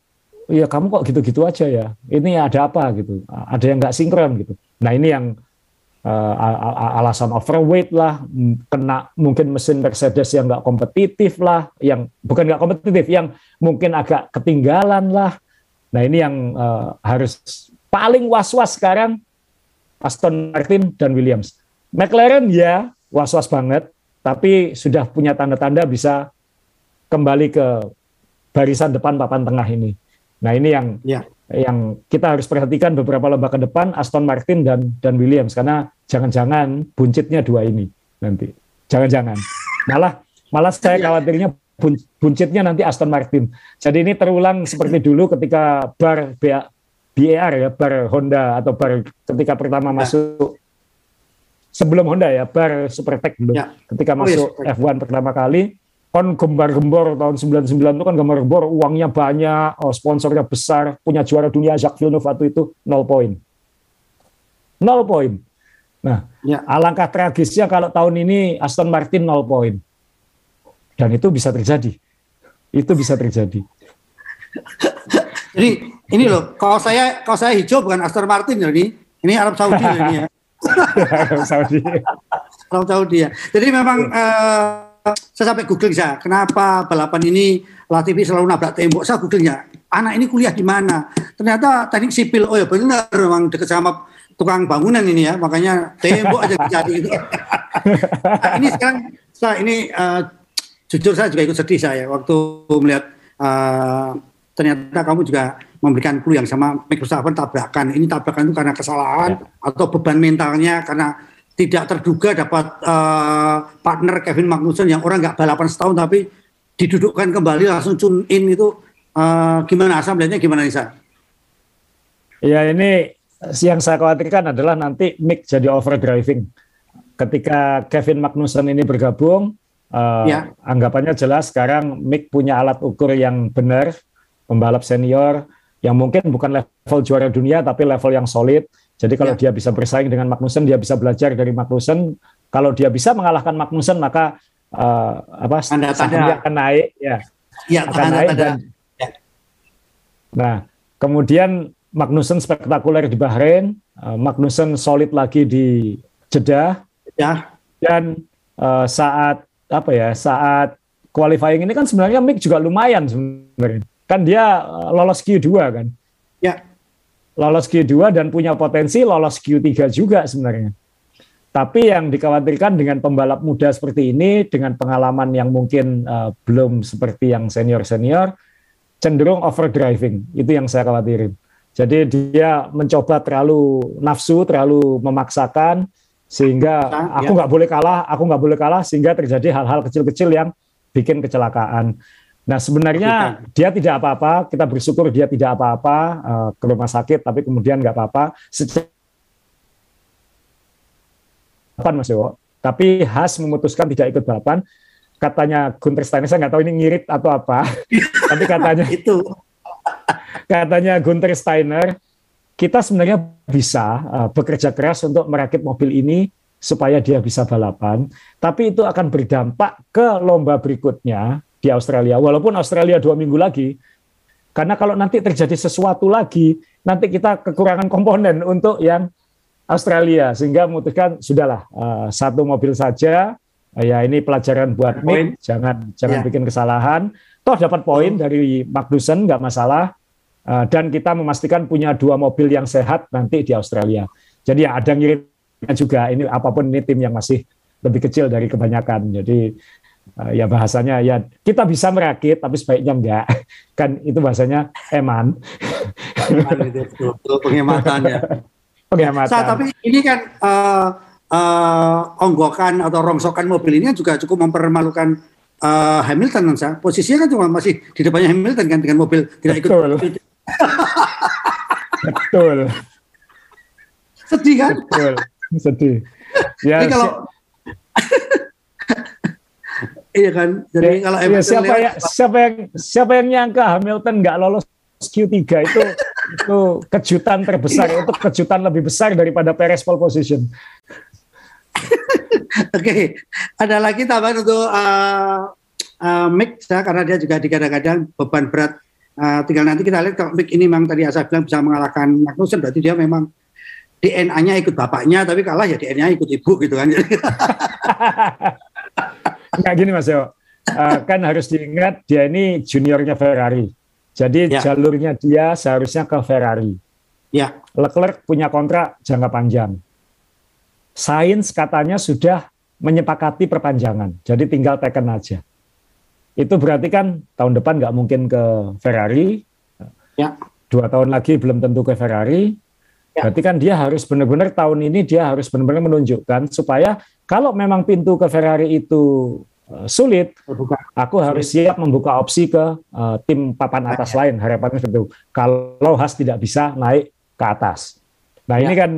S2: ya kamu kok gitu-gitu aja ya. Ini ada apa gitu? Ada yang nggak sinkron gitu. Nah ini yang uh, alasan overweight lah, kena mungkin mesin Mercedes yang nggak kompetitif lah, yang bukan nggak kompetitif, yang mungkin agak ketinggalan lah. Nah ini yang uh, harus paling was-was sekarang Aston Martin dan Williams. McLaren ya was-was banget, tapi sudah punya tanda-tanda bisa kembali ke barisan depan papan tengah ini. Nah ini yang ya yang kita harus perhatikan beberapa lomba ke depan Aston Martin dan dan Williams karena jangan-jangan buncitnya dua ini nanti jangan-jangan malah malah saya iya. khawatirnya buncitnya nanti Aston Martin jadi ini terulang seperti dulu ketika bar BAR ya bar Honda atau bar ketika pertama ya. masuk sebelum Honda ya bar Supertech dulu ya. ketika oh, masuk ya, F1 pertama kali kan gembar-gembor tahun 99 itu kan gembar-gembor uangnya banyak, oh, sponsornya besar, punya juara dunia Jacques Villeneuve waktu itu nol poin. Nol poin. Nah, ya. alangkah tragisnya kalau tahun ini Aston Martin nol poin. Dan itu bisa terjadi. Itu bisa terjadi.
S1: Jadi ini loh, kalau saya kalau saya hijau bukan Aston Martin jadi ini Arab Saudi ini ya. Arab Saudi. Arab Saudi ya. Jadi memang uh, saya sampai googling saya, kenapa balapan ini Latifi selalu nabrak tembok. Saya googlingnya, anak ini kuliah di mana? Ternyata teknik sipil, oh ya benar, memang dekat sama tukang bangunan ini ya, makanya tembok aja jadi. nah, ini sekarang saya ini uh, jujur saya juga ikut sedih saya waktu melihat uh, ternyata kamu juga memberikan clue yang sama Microsoft tabrakan. Ini tabrakan itu karena kesalahan ya. atau beban mentalnya karena tidak terduga dapat uh, partner Kevin Magnussen yang orang nggak balapan setahun tapi didudukkan kembali langsung tune in itu uh, gimana asam melihatnya gimana Nisa?
S2: Ya ini yang saya khawatirkan adalah nanti Mick jadi overdriving. Ketika Kevin Magnussen ini bergabung, uh, ya. anggapannya jelas sekarang Mick punya alat ukur yang benar, pembalap senior yang mungkin bukan level juara dunia tapi level yang solid jadi kalau ya. dia bisa bersaing dengan Magnussen, dia bisa belajar dari Magnussen. Kalau dia bisa mengalahkan Magnussen, maka uh, apa
S1: tanda
S2: akan naik, ya,
S1: ya akan tanda, naik tanda. dan. Ya.
S2: Nah, kemudian Magnussen spektakuler di Bahrain, uh, Magnussen solid lagi di Jeddah, ya. dan uh, saat apa ya, saat qualifying ini kan sebenarnya Mick juga lumayan sebenarnya. Kan dia lolos Q2 kan.
S1: Ya
S2: lolos Q2 dan punya potensi lolos Q3 juga sebenarnya. Tapi yang dikhawatirkan dengan pembalap muda seperti ini, dengan pengalaman yang mungkin uh, belum seperti yang senior-senior, cenderung overdriving. Itu yang saya khawatirin. Jadi dia mencoba terlalu nafsu, terlalu memaksakan, sehingga aku ya. nggak ya. boleh kalah, aku nggak boleh kalah, sehingga terjadi hal-hal kecil-kecil yang bikin kecelakaan. Nah sebenarnya dia tidak apa-apa, kita bersyukur dia tidak apa-apa uh, ke rumah sakit, tapi kemudian nggak apa-apa. Balapan Mas Dewo. Tapi Has memutuskan tidak ikut balapan. Katanya Gunter Steiner, saya nggak tahu ini ngirit atau apa, tapi katanya
S1: itu.
S2: katanya Gunter Steiner, kita sebenarnya bisa uh, bekerja keras untuk merakit mobil ini supaya dia bisa balapan, tapi itu akan berdampak ke lomba berikutnya di Australia. Walaupun Australia dua minggu lagi, karena kalau nanti terjadi sesuatu lagi, nanti kita kekurangan komponen untuk yang Australia, sehingga memutuskan sudahlah uh, satu mobil saja. Uh, ya ini pelajaran buat Mick, jangan jangan yeah. bikin kesalahan. Toh dapat poin dari Magnussen nggak masalah. Uh, dan kita memastikan punya dua mobil yang sehat nanti di Australia. Jadi ya ada ngirimnya juga ini apa pun ini tim yang masih lebih kecil dari kebanyakan. Jadi uh, ya bahasanya ya kita bisa merakit tapi sebaiknya enggak. Kan itu bahasanya eman.
S1: Itu penghematannya penghematan Sa, tapi ini kan uh, uh, onggokan atau rongsokan mobil ini juga cukup mempermalukan uh, Hamilton kan posisinya kan cuma masih di depannya Hamilton kan dengan mobil tidak ikut betul.
S2: betul.
S1: Sedih kan?
S2: Betul. Sedih. Ya
S1: Jadi kalau Iya kan. Jadi ya, kalau
S2: ya, siapa yang siapa yang siapa yang nyangka Hamilton nggak lolos Q3 itu itu kejutan terbesar, iya. itu kejutan lebih besar daripada Perez pole position.
S1: Oke, okay. ada lagi tambahan untuk uh, uh, Mick ya, karena dia juga digadang-gadang beban berat uh, tinggal nanti kita lihat kalau Mick ini memang tadi saya bilang bisa mengalahkan Magnussen berarti dia memang DNA-nya ikut bapaknya tapi kalah ya DNA ikut ibu gitu kan.
S2: Enggak gini Mas Yo. Uh, kan harus diingat dia ini juniornya Ferrari. Jadi ya. jalurnya dia seharusnya ke Ferrari. Ya. Leclerc punya kontrak jangka panjang. Sains katanya sudah menyepakati perpanjangan. Jadi tinggal teken aja. Itu berarti kan tahun depan nggak mungkin ke Ferrari. Ya. Dua tahun lagi belum tentu ke Ferrari. Ya. Berarti kan dia harus benar-benar tahun ini dia harus benar-benar menunjukkan supaya kalau memang pintu ke Ferrari itu uh, sulit, aku harus siap membuka opsi ke uh, tim papan atas ya. lain. Harapannya seperti itu. Kalau Has tidak bisa naik ke atas. Nah ya. ini kan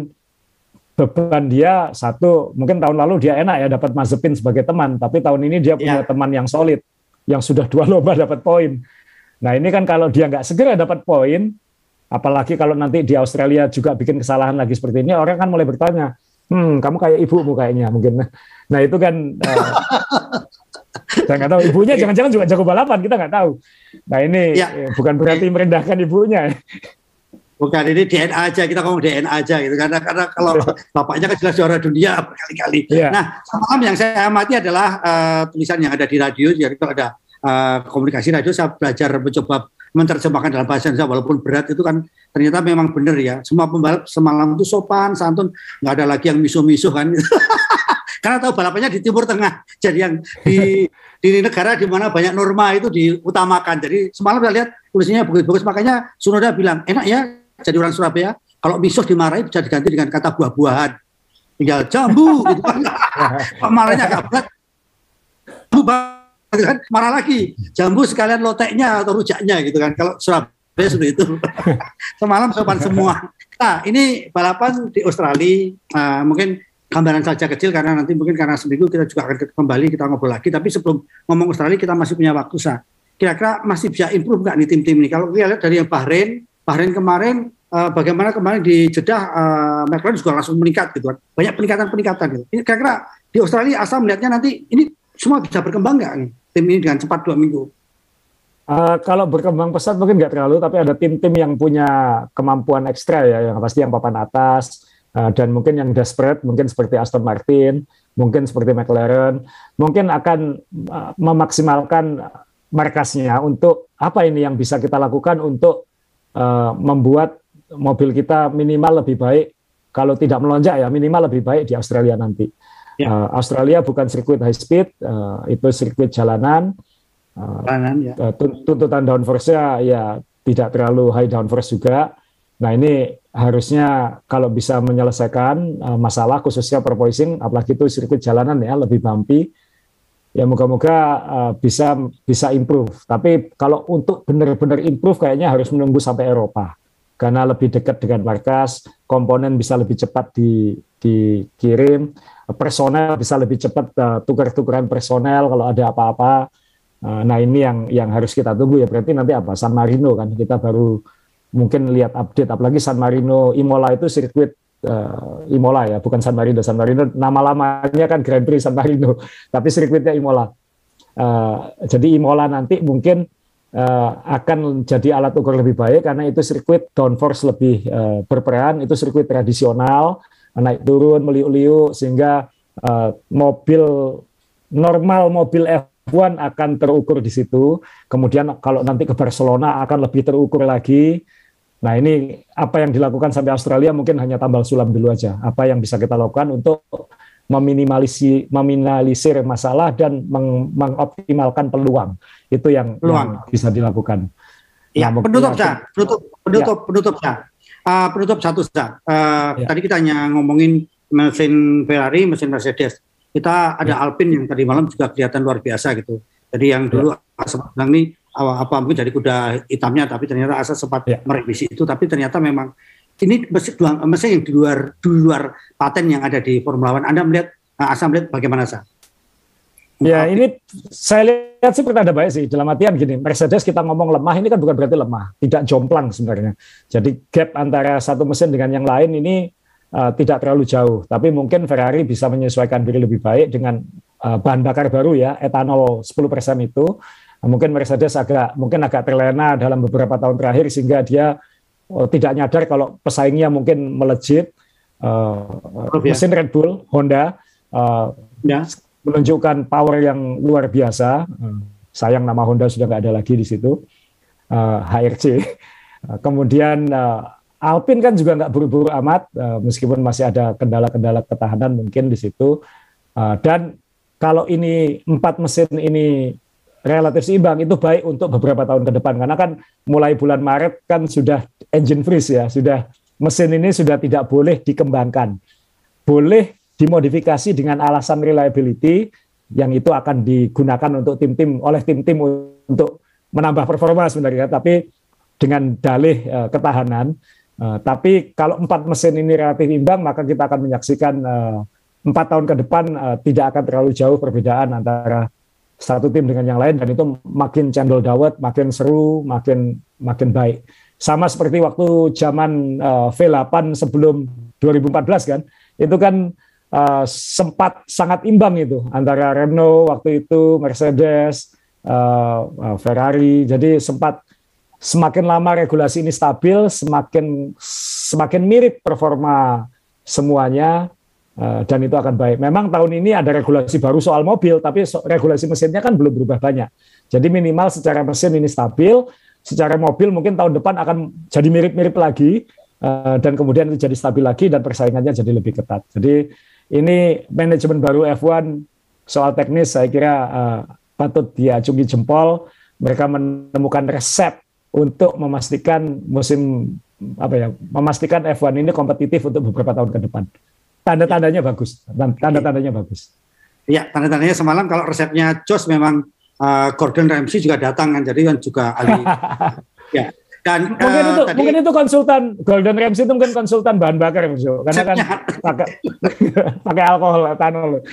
S2: beban dia satu mungkin tahun lalu dia enak ya dapat Mazepin sebagai teman, tapi tahun ini dia punya ya. teman yang solid yang sudah dua lomba dapat poin. Nah ini kan kalau dia nggak segera dapat poin, apalagi kalau nanti di Australia juga bikin kesalahan lagi seperti ini, orang kan mulai bertanya, hmm kamu kayak ibumu kayaknya mungkin. Nah itu kan uh, saya nggak tahu ibunya jangan-jangan juga jago balapan kita nggak tahu. Nah ini ya. Bukan berarti merendahkan ibunya.
S1: Bukan ini DNA aja kita ngomong DNA aja gitu karena karena kalau iya. bapaknya kan jelas juara dunia berkali-kali. Yeah. Nah semalam yang saya amati adalah uh, tulisan yang ada di radio jadi kalau ada uh, komunikasi radio saya belajar mencoba menerjemahkan dalam bahasa Indonesia walaupun berat itu kan ternyata memang benar ya. Semua pembalap semalam itu sopan santun nggak ada lagi yang misuh-misuh kan. Karena tahu balapannya di Timur Tengah jadi yang di di negara di mana banyak norma itu diutamakan. Jadi semalam saya lihat tulisannya bagus-bagus makanya Sunoda bilang enak ya jadi orang Surabaya kalau misuh dimarahi bisa diganti dengan kata buah-buahan. Tinggal jambu gitu kan. Marahnya agak berat jambu kan? Marah lagi. Jambu sekalian loteknya atau rujaknya gitu kan? Kalau Surabaya sudah itu. Semalam sopan semua. Nah ini balapan di Australia. Uh, mungkin gambaran saja kecil karena nanti mungkin karena seminggu kita juga akan kembali kita ngobrol lagi. Tapi sebelum ngomong Australia kita masih punya waktu sah kira-kira masih bisa improve nggak nih tim-tim ini? Kalau kita lihat dari yang Bahrain Bahrain kemarin uh, bagaimana kemarin di Jeddah uh, McLaren juga langsung meningkat gitu kan. Banyak peningkatan-peningkatan gitu. Ini kira-kira di Australia asal melihatnya nanti ini semua bisa berkembang nggak nih tim ini dengan cepat dua minggu?
S2: Uh, kalau berkembang pesat mungkin nggak terlalu, tapi ada tim-tim yang punya kemampuan ekstra ya, yang pasti yang papan atas uh, dan mungkin yang desperate, mungkin seperti Aston Martin, mungkin seperti McLaren, mungkin akan uh, memaksimalkan markasnya untuk apa ini yang bisa kita lakukan untuk uh, membuat mobil kita minimal lebih baik kalau tidak melonjak ya minimal lebih baik di Australia nanti. Ya. Uh, Australia bukan sirkuit high speed, uh, itu sirkuit jalanan. Uh, jalanan ya. tuntutan downforce-nya ya tidak terlalu high downforce juga. Nah ini harusnya kalau bisa menyelesaikan uh, masalah khususnya perpoising, apalagi itu sirkuit jalanan ya lebih bumpy, ya moga-moga uh, bisa bisa improve. Tapi kalau untuk benar-benar improve kayaknya harus menunggu sampai Eropa karena lebih dekat dengan markas, komponen bisa lebih cepat di, dikirim, personel bisa lebih cepat uh, tukar-tukaran personel kalau ada apa-apa. Uh, nah ini yang yang harus kita tunggu ya berarti nanti apa San Marino kan kita baru mungkin lihat update apalagi San Marino Imola itu sirkuit uh, Imola ya, bukan San Marino. San Marino nama lamanya kan Grand Prix San Marino, tapi sirkuitnya Imola. Uh, jadi Imola nanti mungkin uh, akan jadi alat ukur lebih baik karena itu sirkuit downforce lebih uh, berperan, itu sirkuit tradisional naik turun meliuk-liuk sehingga uh, mobil normal mobil F1 akan terukur di situ. Kemudian kalau nanti ke Barcelona akan lebih terukur lagi. Nah ini apa yang dilakukan sampai Australia mungkin hanya tambal sulam dulu aja. Apa yang bisa kita lakukan untuk meminimalisir, meminimalisir masalah dan meng, mengoptimalkan peluang. Itu yang, peluang. yang bisa dilakukan.
S1: Ya, nah, penutup saja, penutup, penutup, ya. penutup. Uh, penutup satu saja. Uh, ya. Tadi kita hanya ngomongin mesin Ferrari, mesin Mercedes. Kita ada ya. Alpine yang tadi malam juga kelihatan luar biasa gitu. Jadi yang dulu ya. sempat bilang nih apa mungkin dari kuda hitamnya tapi ternyata Asa sempat ya. merevisi itu tapi ternyata memang ini mesin, mesin yang di luar di luar paten yang ada di Formula One. Anda melihat Asa melihat bagaimana Asa?
S2: Ya ini saya lihat sih ada baik sih. Dalam artian gini Mercedes kita ngomong lemah ini kan bukan berarti lemah tidak jomplang sebenarnya. Jadi gap antara satu mesin dengan yang lain ini uh, tidak terlalu jauh. Tapi mungkin Ferrari bisa menyesuaikan diri lebih baik dengan uh, bahan bakar baru ya etanol 10% itu. Mungkin Mercedes agak mungkin agak terlena dalam beberapa tahun terakhir sehingga dia oh, tidak nyadar kalau pesaingnya mungkin melejit. Uh, mesin Red Bull, Honda uh, ya. Menunjukkan power yang luar biasa. Uh, sayang nama Honda sudah nggak ada lagi di situ. Uh, HRC. Uh, kemudian uh, Alpine kan juga nggak buru-buru amat, uh, meskipun masih ada kendala-kendala ketahanan mungkin di situ. Uh, dan kalau ini empat mesin ini relatif seimbang itu baik untuk beberapa tahun ke depan karena kan mulai bulan Maret kan sudah engine freeze ya, sudah mesin ini sudah tidak boleh dikembangkan. Boleh dimodifikasi dengan alasan reliability yang itu akan digunakan untuk tim-tim oleh tim-tim untuk menambah performa sebenarnya, tapi dengan dalih uh, ketahanan. Uh, tapi kalau empat mesin ini relatif imbang, maka kita akan menyaksikan uh, empat tahun ke depan uh, tidak akan terlalu jauh perbedaan antara satu tim dengan yang lain dan itu makin cendol dawet, makin seru, makin makin baik. Sama seperti waktu zaman uh, V8 sebelum 2014 kan, itu kan uh, sempat sangat imbang itu antara Renault waktu itu, Mercedes, uh, uh, Ferrari. Jadi sempat semakin lama regulasi ini stabil, semakin semakin mirip performa semuanya Eh, dan itu akan baik. Memang tahun ini ada regulasi baru soal mobil, tapi regulasi mesinnya kan belum berubah banyak. Jadi minimal secara mesin ini stabil, secara mobil mungkin tahun depan akan jadi mirip-mirip lagi, dan kemudian itu jadi stabil lagi dan persaingannya jadi lebih ketat. Jadi ini manajemen baru F1 soal teknis saya kira uh, patut diacungi jempol. Mereka menemukan resep untuk memastikan musim apa ya, memastikan F1 ini kompetitif untuk beberapa tahun ke depan. Tanda-tandanya bagus. Tanda-tandanya bagus.
S1: Ya, tanda-tandanya semalam kalau resepnya Jos memang uh, Gordon Ramsay juga datang kan, jadi kan juga ahli.
S2: ya. Dan mungkin uh, itu tadi, mungkin itu konsultan Gordon Ramsay itu mungkin konsultan bahan bakar Bro. karena kan pakai pakai alkohol etanol.
S1: Oke,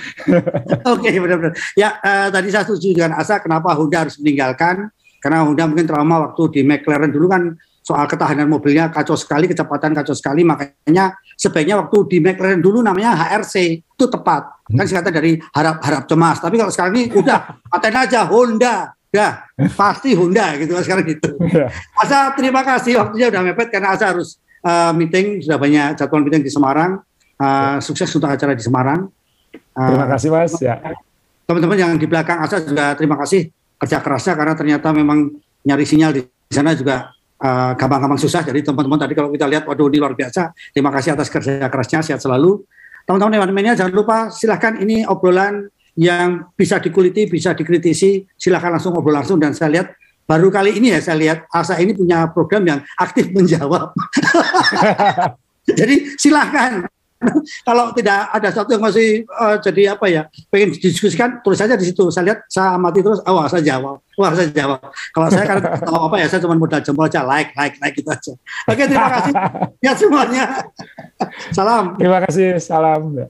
S1: okay, benar-benar. Ya, uh, tadi saya setuju dengan Asa kenapa Honda harus meninggalkan karena Honda mungkin trauma waktu di McLaren dulu kan soal ketahanan mobilnya kacau sekali, kecepatan kacau sekali, makanya sebaiknya waktu di McLaren dulu namanya HRC itu tepat. Kan singkatan dari harap harap cemas. Tapi kalau sekarang ini udah paten aja Honda, ya pasti Honda gitu kan sekarang gitu. Iya. Asa terima kasih waktunya udah mepet karena Asa harus uh, meeting sudah banyak jadwal meeting di Semarang. Uh, sukses untuk acara di Semarang.
S2: Uh, terima kasih Mas. Ya.
S1: Teman-teman yang di belakang Asa juga terima kasih kerja kerasnya karena ternyata memang nyari sinyal di sana juga gampang gampang-gampang susah. Jadi teman-teman tadi kalau kita lihat, waduh ini luar biasa. Terima kasih atas kerja kerasnya, sehat selalu. Teman-teman Media jangan lupa silahkan ini obrolan yang bisa dikuliti, bisa dikritisi, silahkan langsung ngobrol langsung dan saya lihat baru kali ini ya saya lihat Asa ini punya program yang aktif menjawab. Jadi silahkan kalau tidak ada satu yang masih uh, jadi apa ya pengen didiskusikan tulis saja di situ. Saya lihat saya amati terus awal oh, saya jawab wah saya jawab. Kalau saya kan tahu apa ya saya cuma modal jempol aja like like like gitu aja. Oke terima kasih. Ya semuanya. Salam.
S2: Terima kasih salam